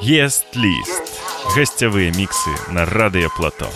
Ест-лист. Гостевые миксы на Радио Плато.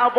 I have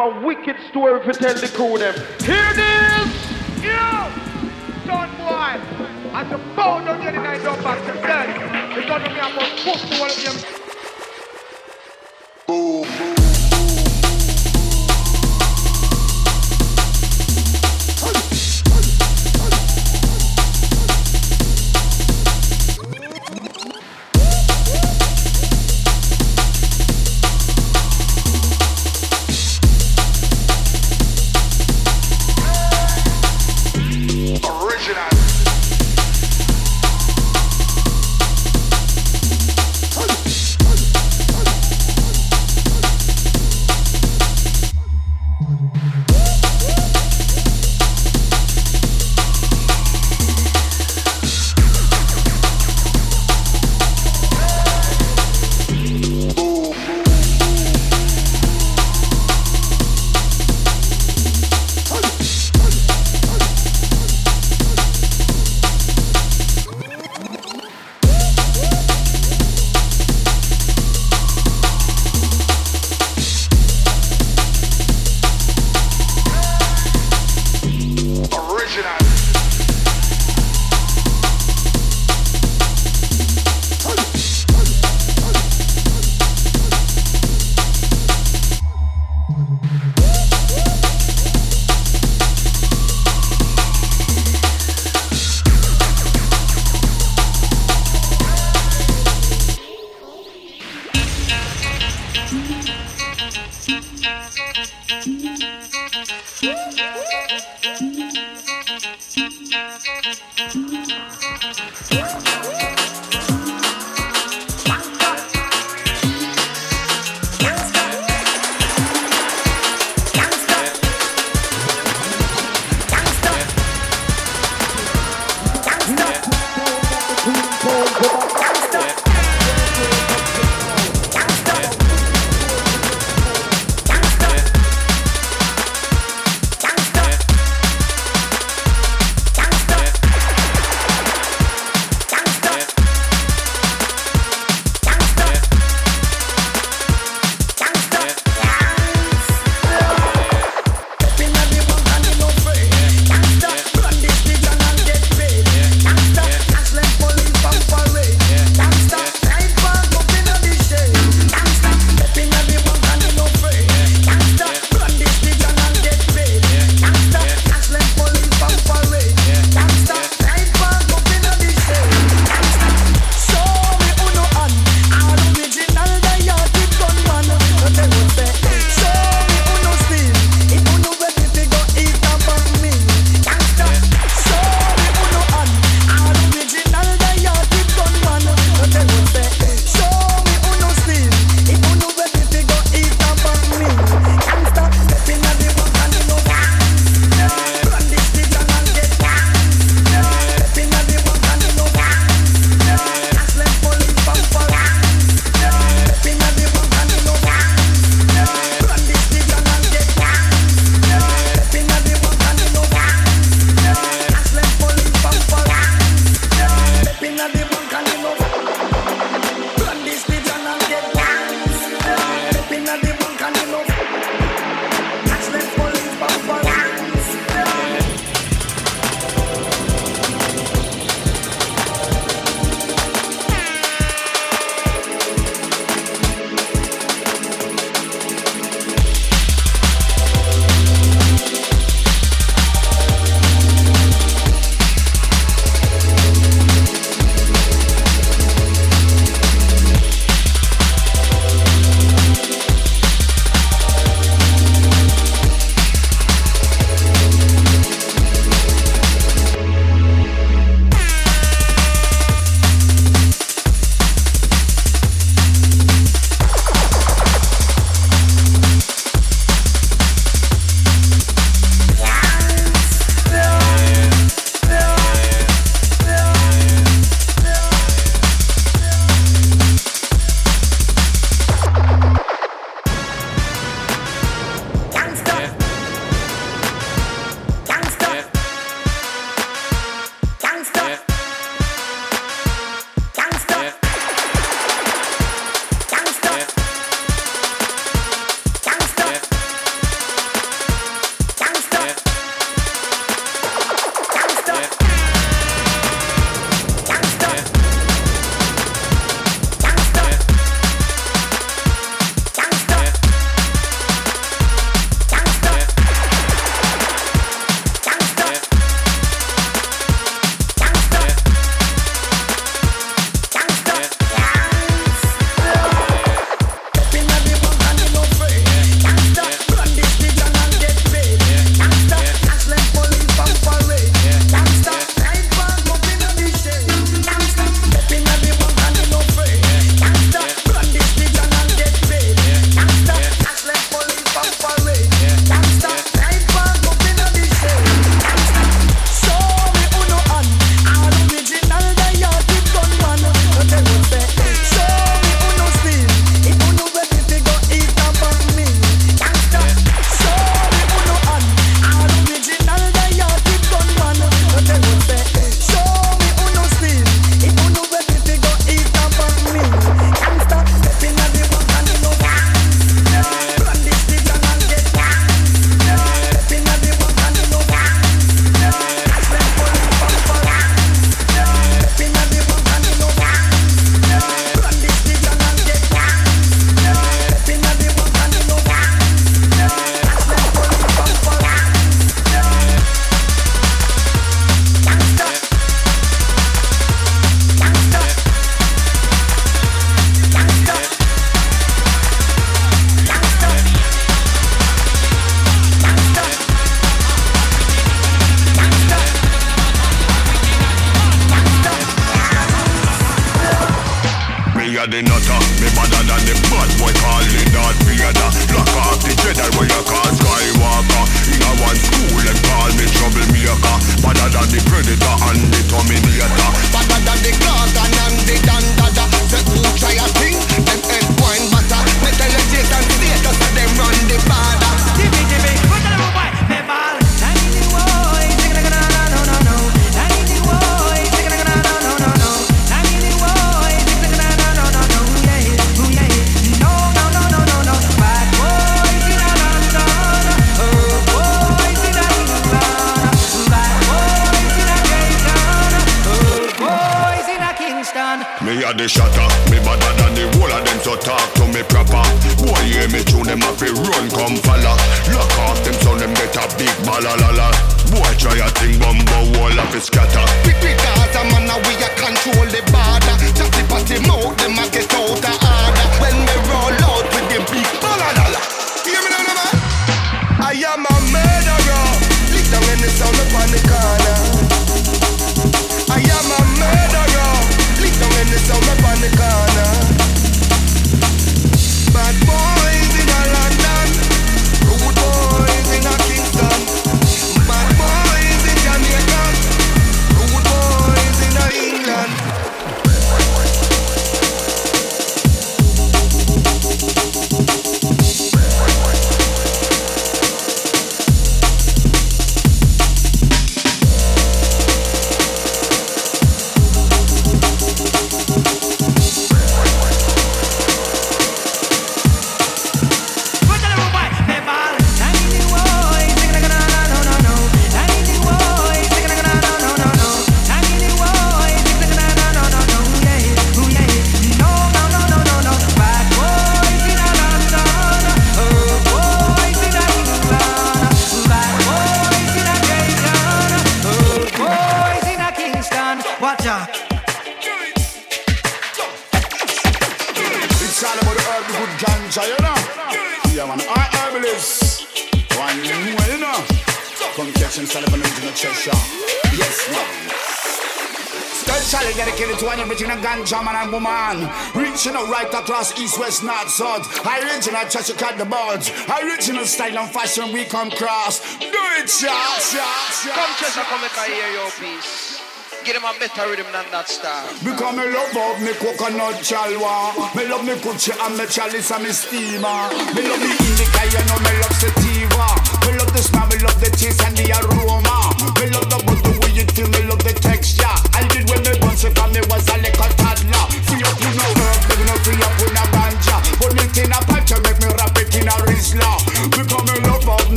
ganja man and woman. Reaching out right across east, west, north, south. Original just you cut the boards. Original style and fashion we come cross. Do it, shots, shots, shots. Come, Chester, come make I hear your piece. Get him a better rhythm than that star. Because me love out me coconut chalwa. Me love me kutchie and me chalice and me steamer. Me love me indica, you know me love sativa. Me love the smell, me love the taste and the aroma. Me love the butter, way you feel, me love the texture.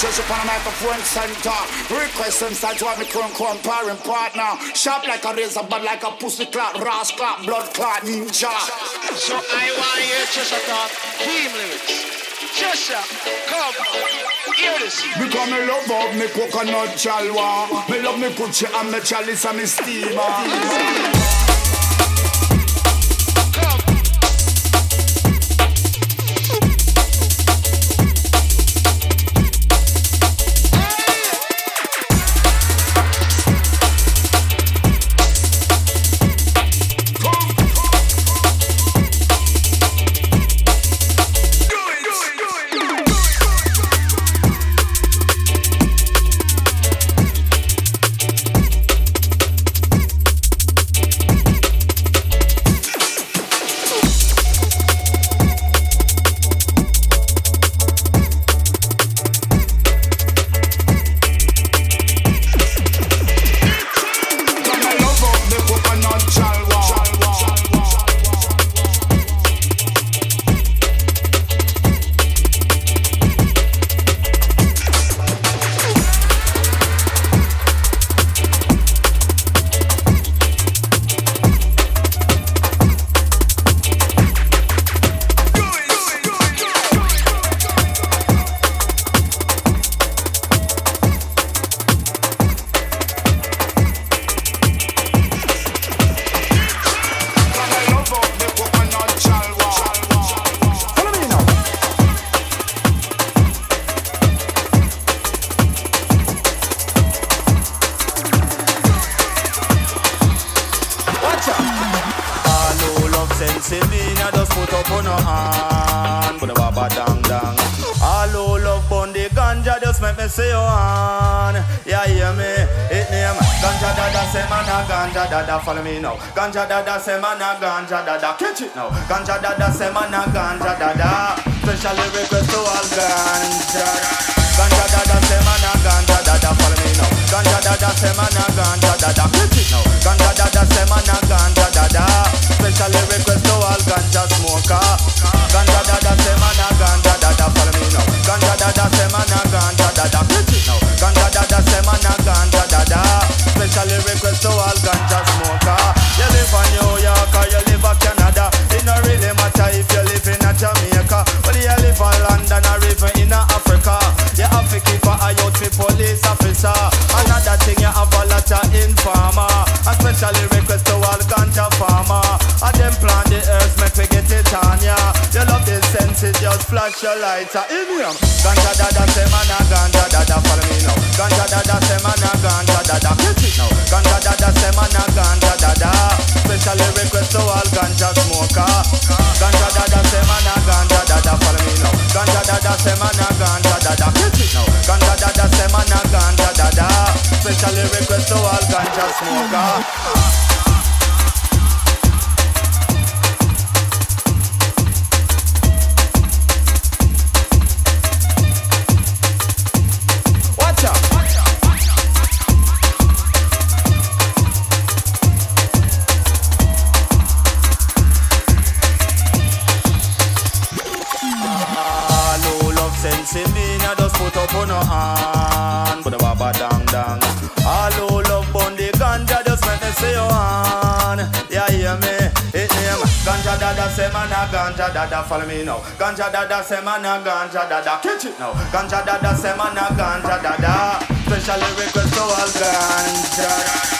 Just upon my phone center. Request them start to have me current comparing partner. Sharp like a razor, but like a pussy clot, ras clot, blood clot, ninja. So I want you to shut up. Team lyrics. Joshua, come, hear this. Because me love up me coconut chalwa. Me love me kutchie and me chalice and me steamer. ganja dada, catch it now. Ganja dada say man a ganja. lights are in him. Ganja da Ganja dada, da, man a ganja dada. Catch it now. Ganja dada, semana man a ganja dada. Special request to all ganja dada.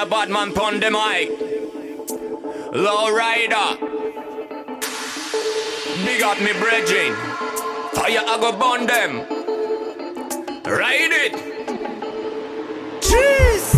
a bad man pon the mic. Low rider. Big up me brethren. Fire I go burn them. Ride it. Cheese.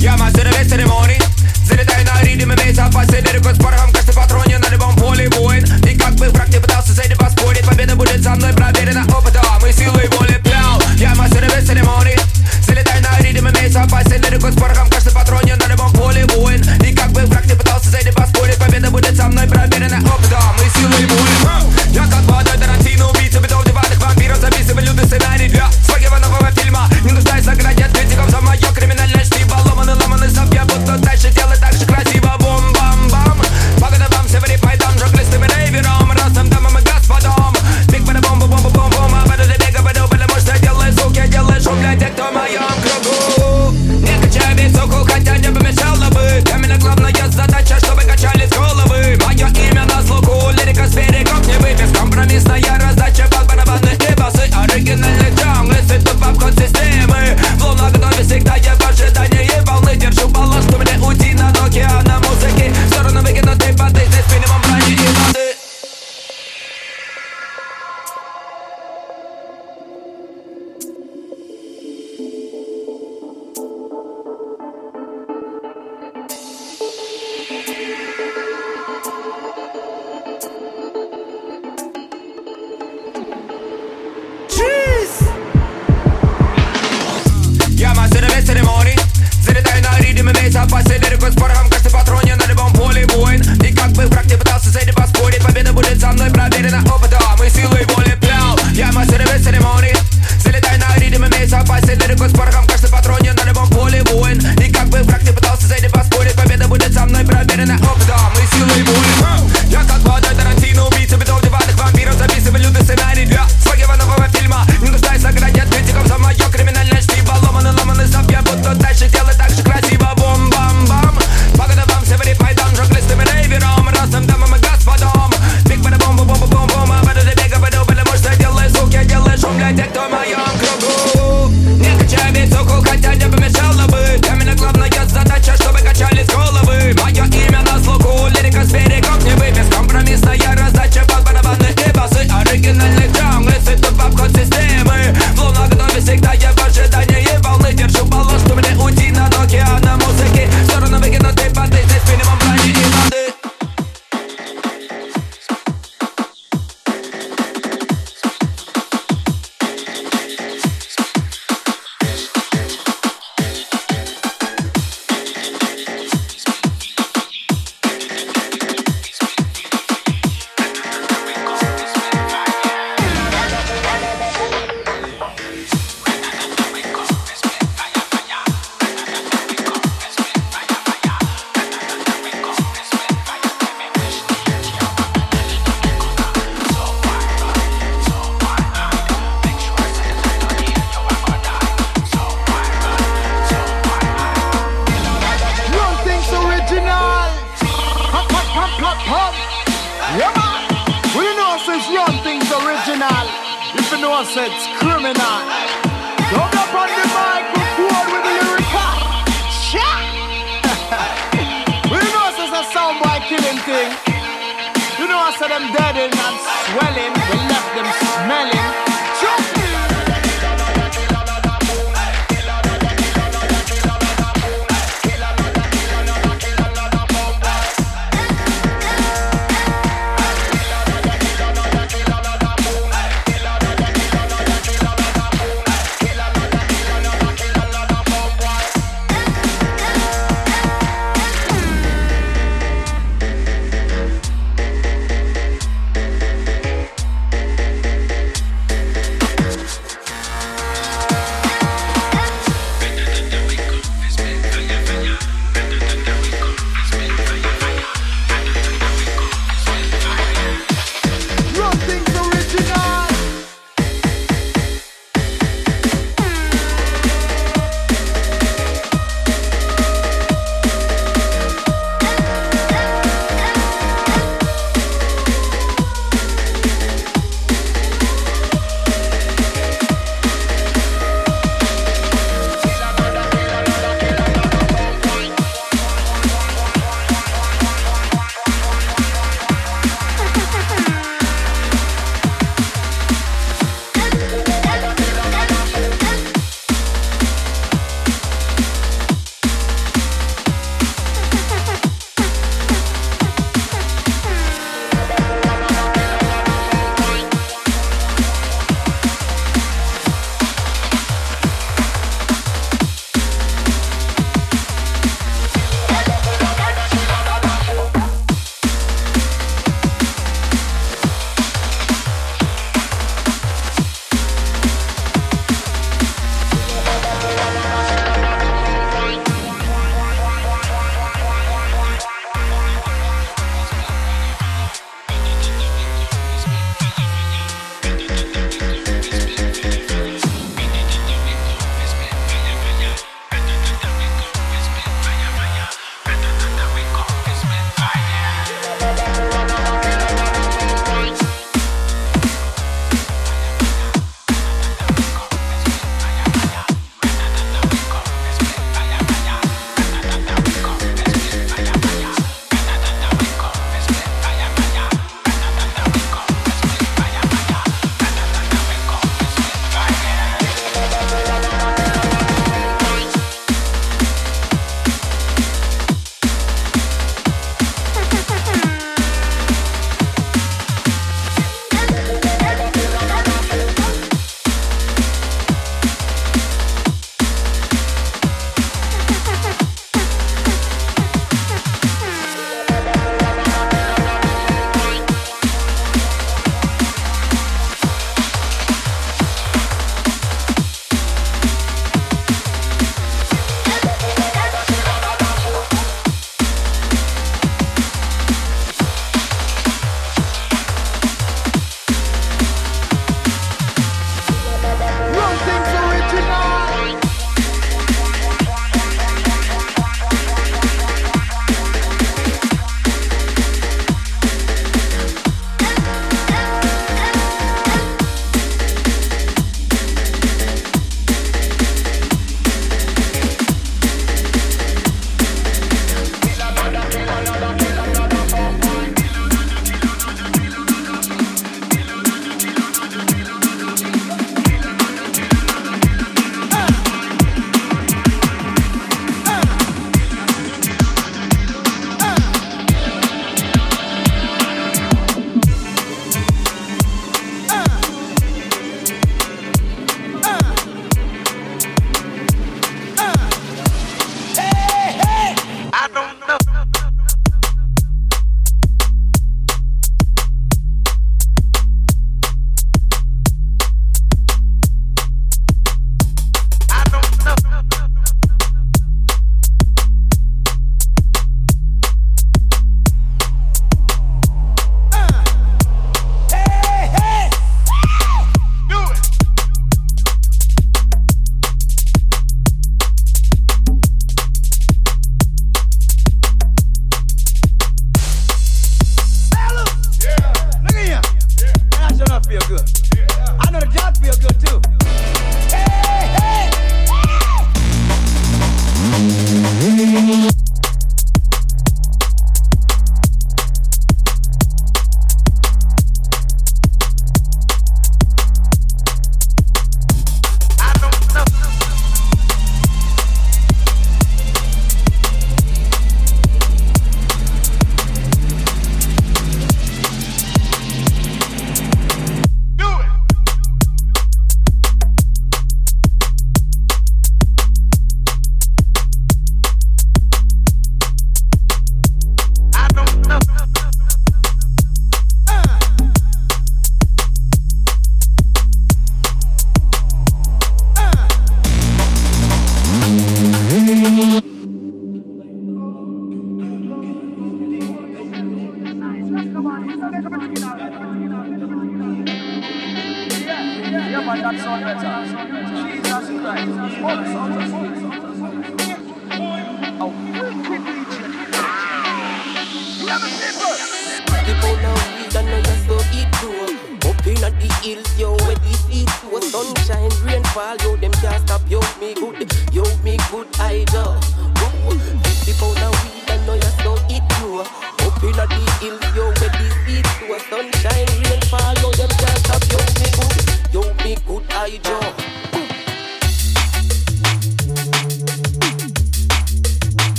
Я мастер весь церемоний Залетай на ритм и бейс, а последний рекорд с порохом Каждый патроне на любом поле воин И как бы враг не пытался с этим поспорить Победа будет со мной проверена опытом И силой воли плял Я мастер весь церемоний Залетай на ритм и бейс, а последний рекорд с порохом. Каждый патроне на любом поле воин. И как бы враг не пытался с этим поспорить Победа будет со мной проверена опытом И силой воли Я как вода Тарантино, убийца бедов, диванных вампиров. Записывай лютый сценарий для своего нового фильма. Не нуждаюсь награде от критиков за мое криминальное чтиво Ломаны, ломаны, я буду дальше делать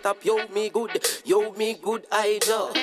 stop, yo, me good, yo, me good, I do.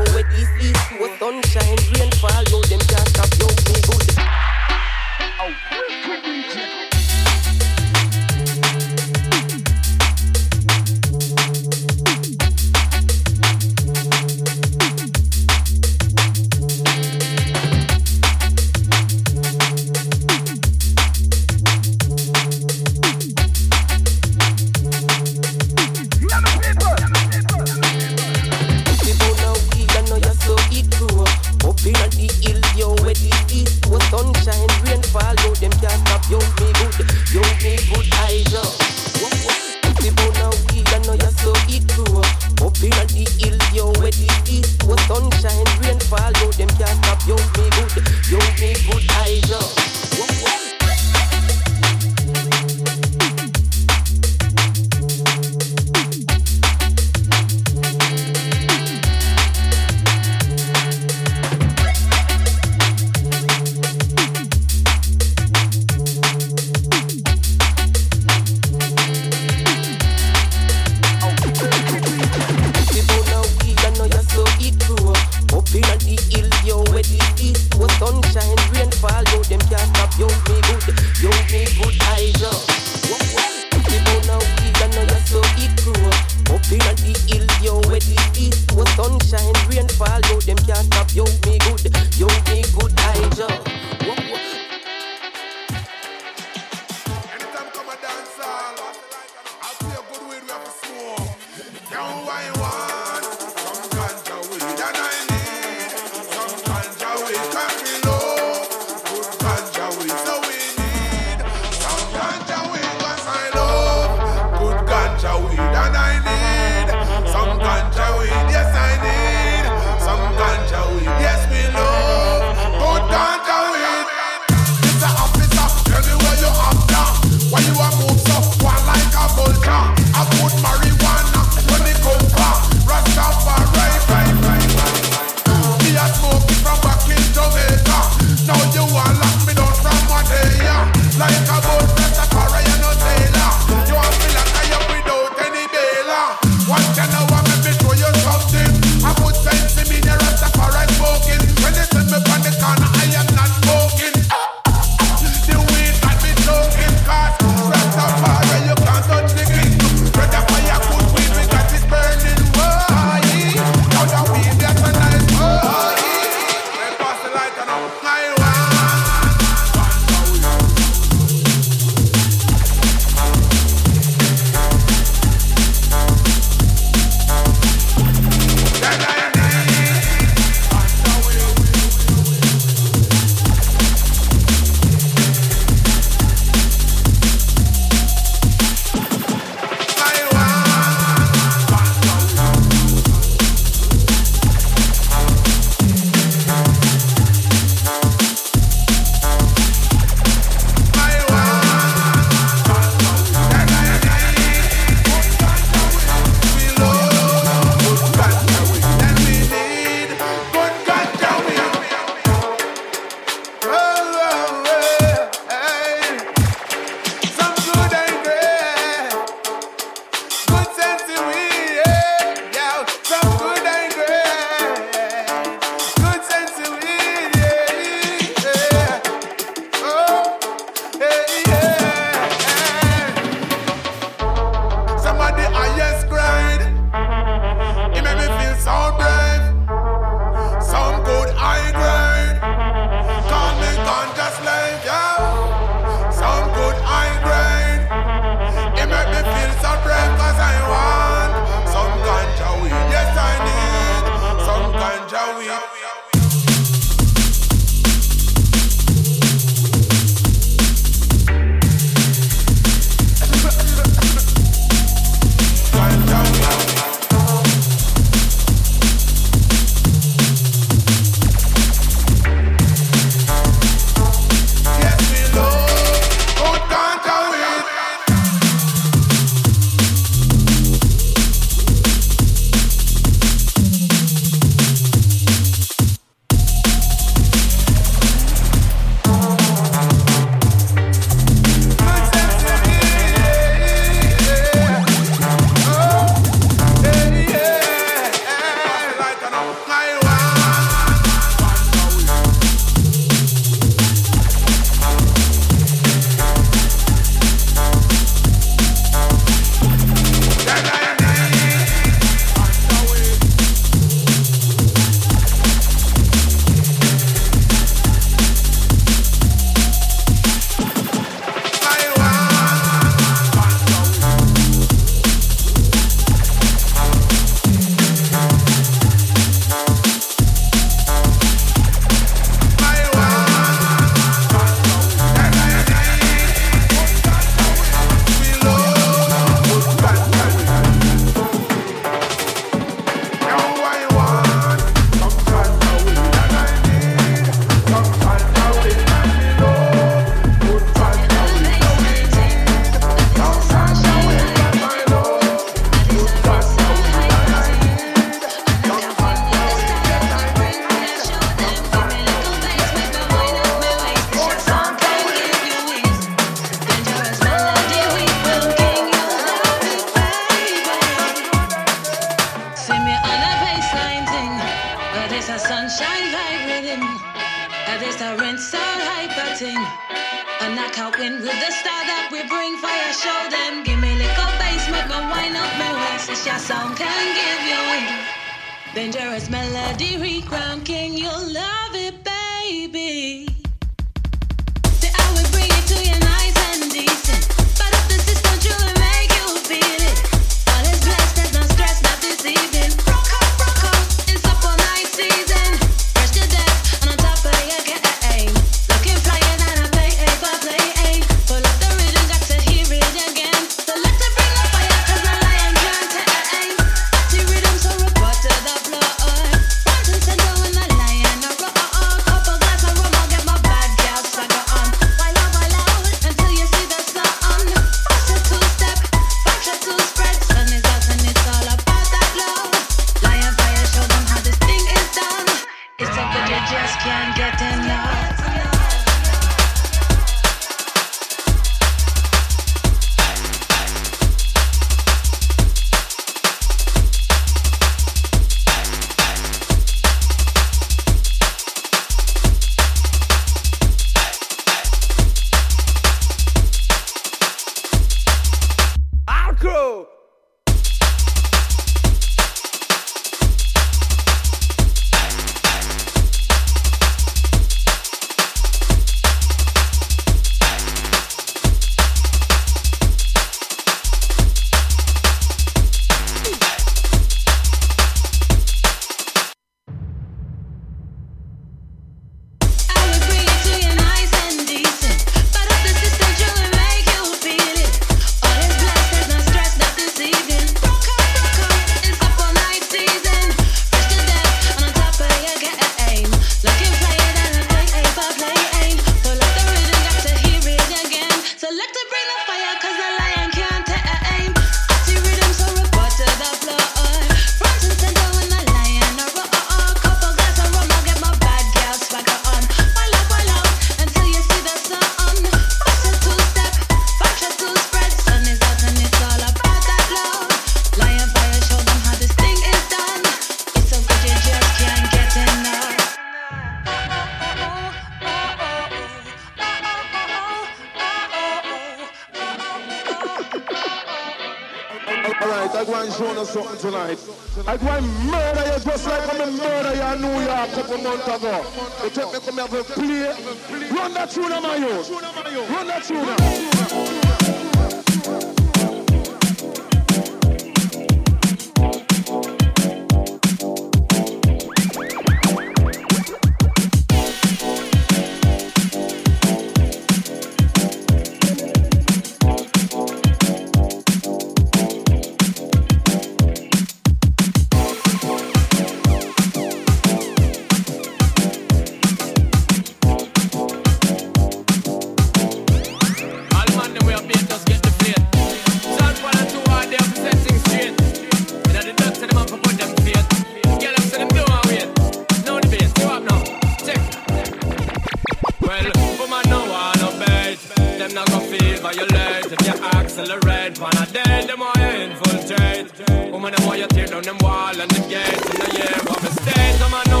them not gonna feel violate If you accelerate, one a day, them want you infiltrate. Woman, them want you tear down them wall and them gates. In the year of a state, no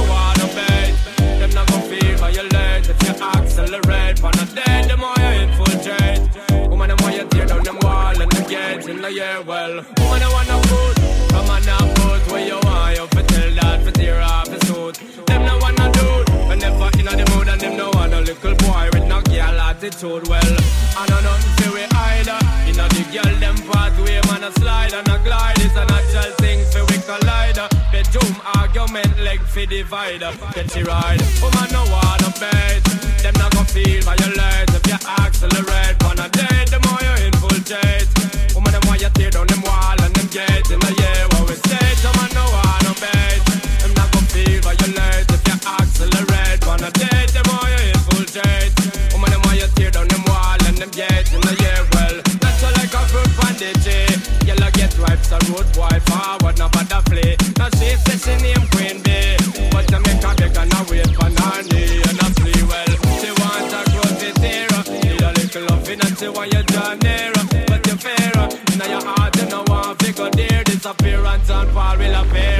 Them not gonna feel violate If you accelerate, day, them you infiltrate. Woman, them you tear down them wall and them gates. In the year, well. Woman, I wanna put. come on now, put where you want your attitude well. And I don't see we either. In a big girl, them pathway, man, a slide and a glide. It's a natural thing for we collider. Bedroom argument, leg for divider. Get you ride. Oh, man, no one a bet. Them not gonna feel violate if you accelerate. On a date, the more you infiltrate. Woman, oh, them why you tear down them wall and them gates. in the year. What we say, so man, no That's a road boy forward, no bother play. Now she says she name Queen B, but she make a beg and a wait for Nanny and I free well. She want a rosy tear, need a little loving and she want you draw nearer, but you fear. Now your heart you know want to go there. Disappearance and fall will appear.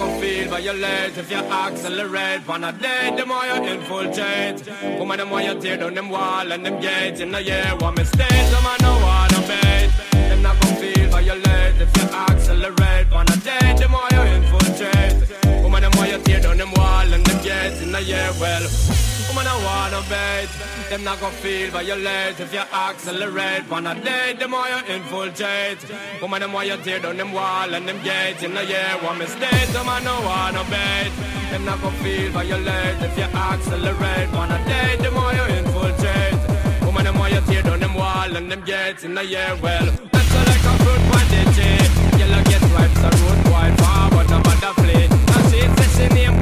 come feel violate If you accelerate, pan a day, the more you infiltrate. Woman, the more you tear down them wall and them gates. In a year, one mistake, them I know what I'm bait Them not come feel violate If you accelerate, pan a day, the more you infiltrate. Woman, the more you tear down them wall and them gates. In the year, well. Woman, I wanna bait. Them not gonna feel violate if you accelerate. Wanna date, the more you infiltrate. Woman, them why you tear down them wall and them gates. In the year, one mistake, them I no wanna bait. Them not gonna feel violate if you accelerate. Wanna date, the more you infiltrate. Woman, them why you tear down them wall and them gates. In the year, well, that's like a fruit bandage. Yellow get ripe, so road wide, forward, no matter flee. Now she says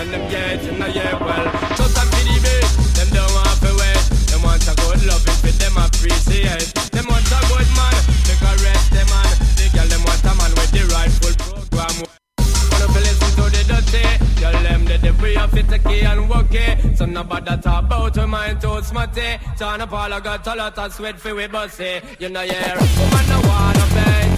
and them gates in the yeah, well. Just a pity bit, them don't want to wait. Them want a good love if it them appreciate. Them want a good man, a rest them man. The girl them want a man with the rightful program. Wanna feel listen to the dirty, girl them the the free of it key and work it. So nobody talk about her mind too smutty. Turn up all I got a lot of sweat for we bossy. You know yeah, woman no wanna bait.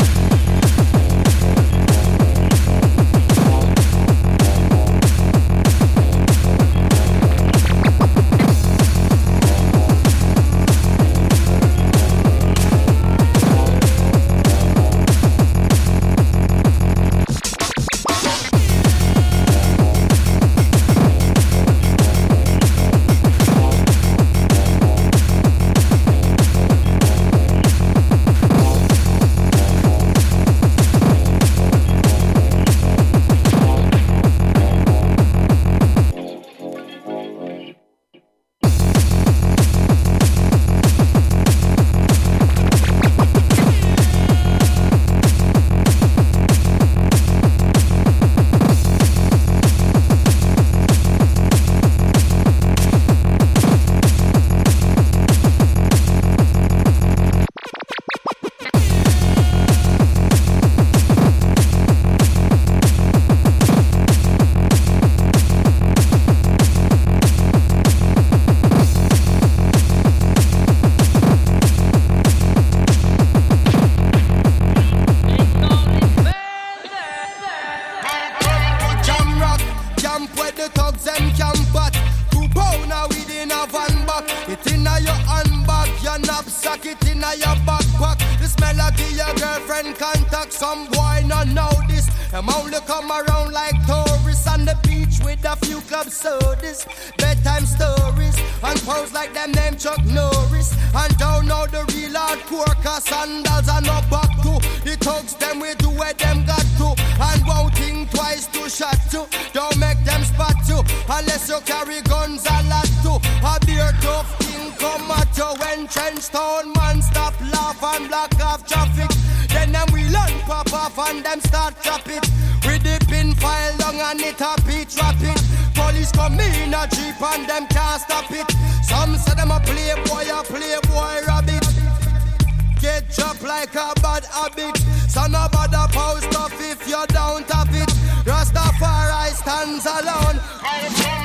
Like a bad habit. So no bother post off if you're down top it. Rastafari stands alone.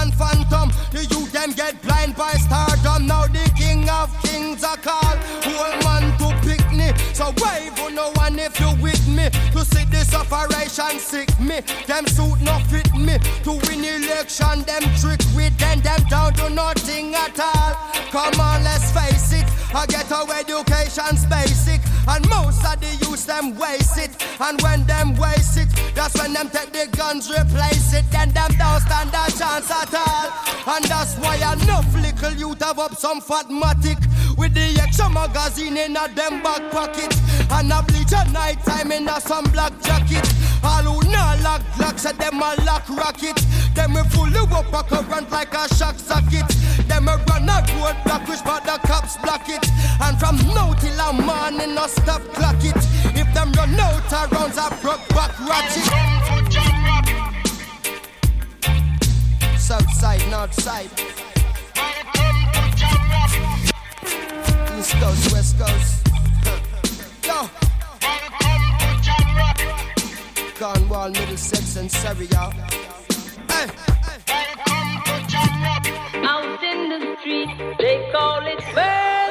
And phantom. The youth them get blind by stardom. Now the king of kings are called. Whole man to pick me. So wave on no one if you with me. To see this operation sick me. Them suit no fit me. To win election, them trick with them. Them down to nothing at all. Come on, let's face it. I get our education's basic. And most of the youth them waste it. And when them waste it, that's when them take the guns, replace it. Then them don't stand a chance at all. And that's why enough little youth have up some fatmatic. With the extra magazine in a them back pocket. And a bleach at night time in a some black jacket. All who not lock glocks at them a lock rocket. Them we fully up a current like a shock socket. Them a run a road block which but the cops block it. And from now till a morning no stop clock it. If them run out of rounds I broke back ratchet. South side, north side. East coast, west coast. Yo. Cornwall, Middlesex, and Surrey, y'all. Hey. Out in the street, they call it murder.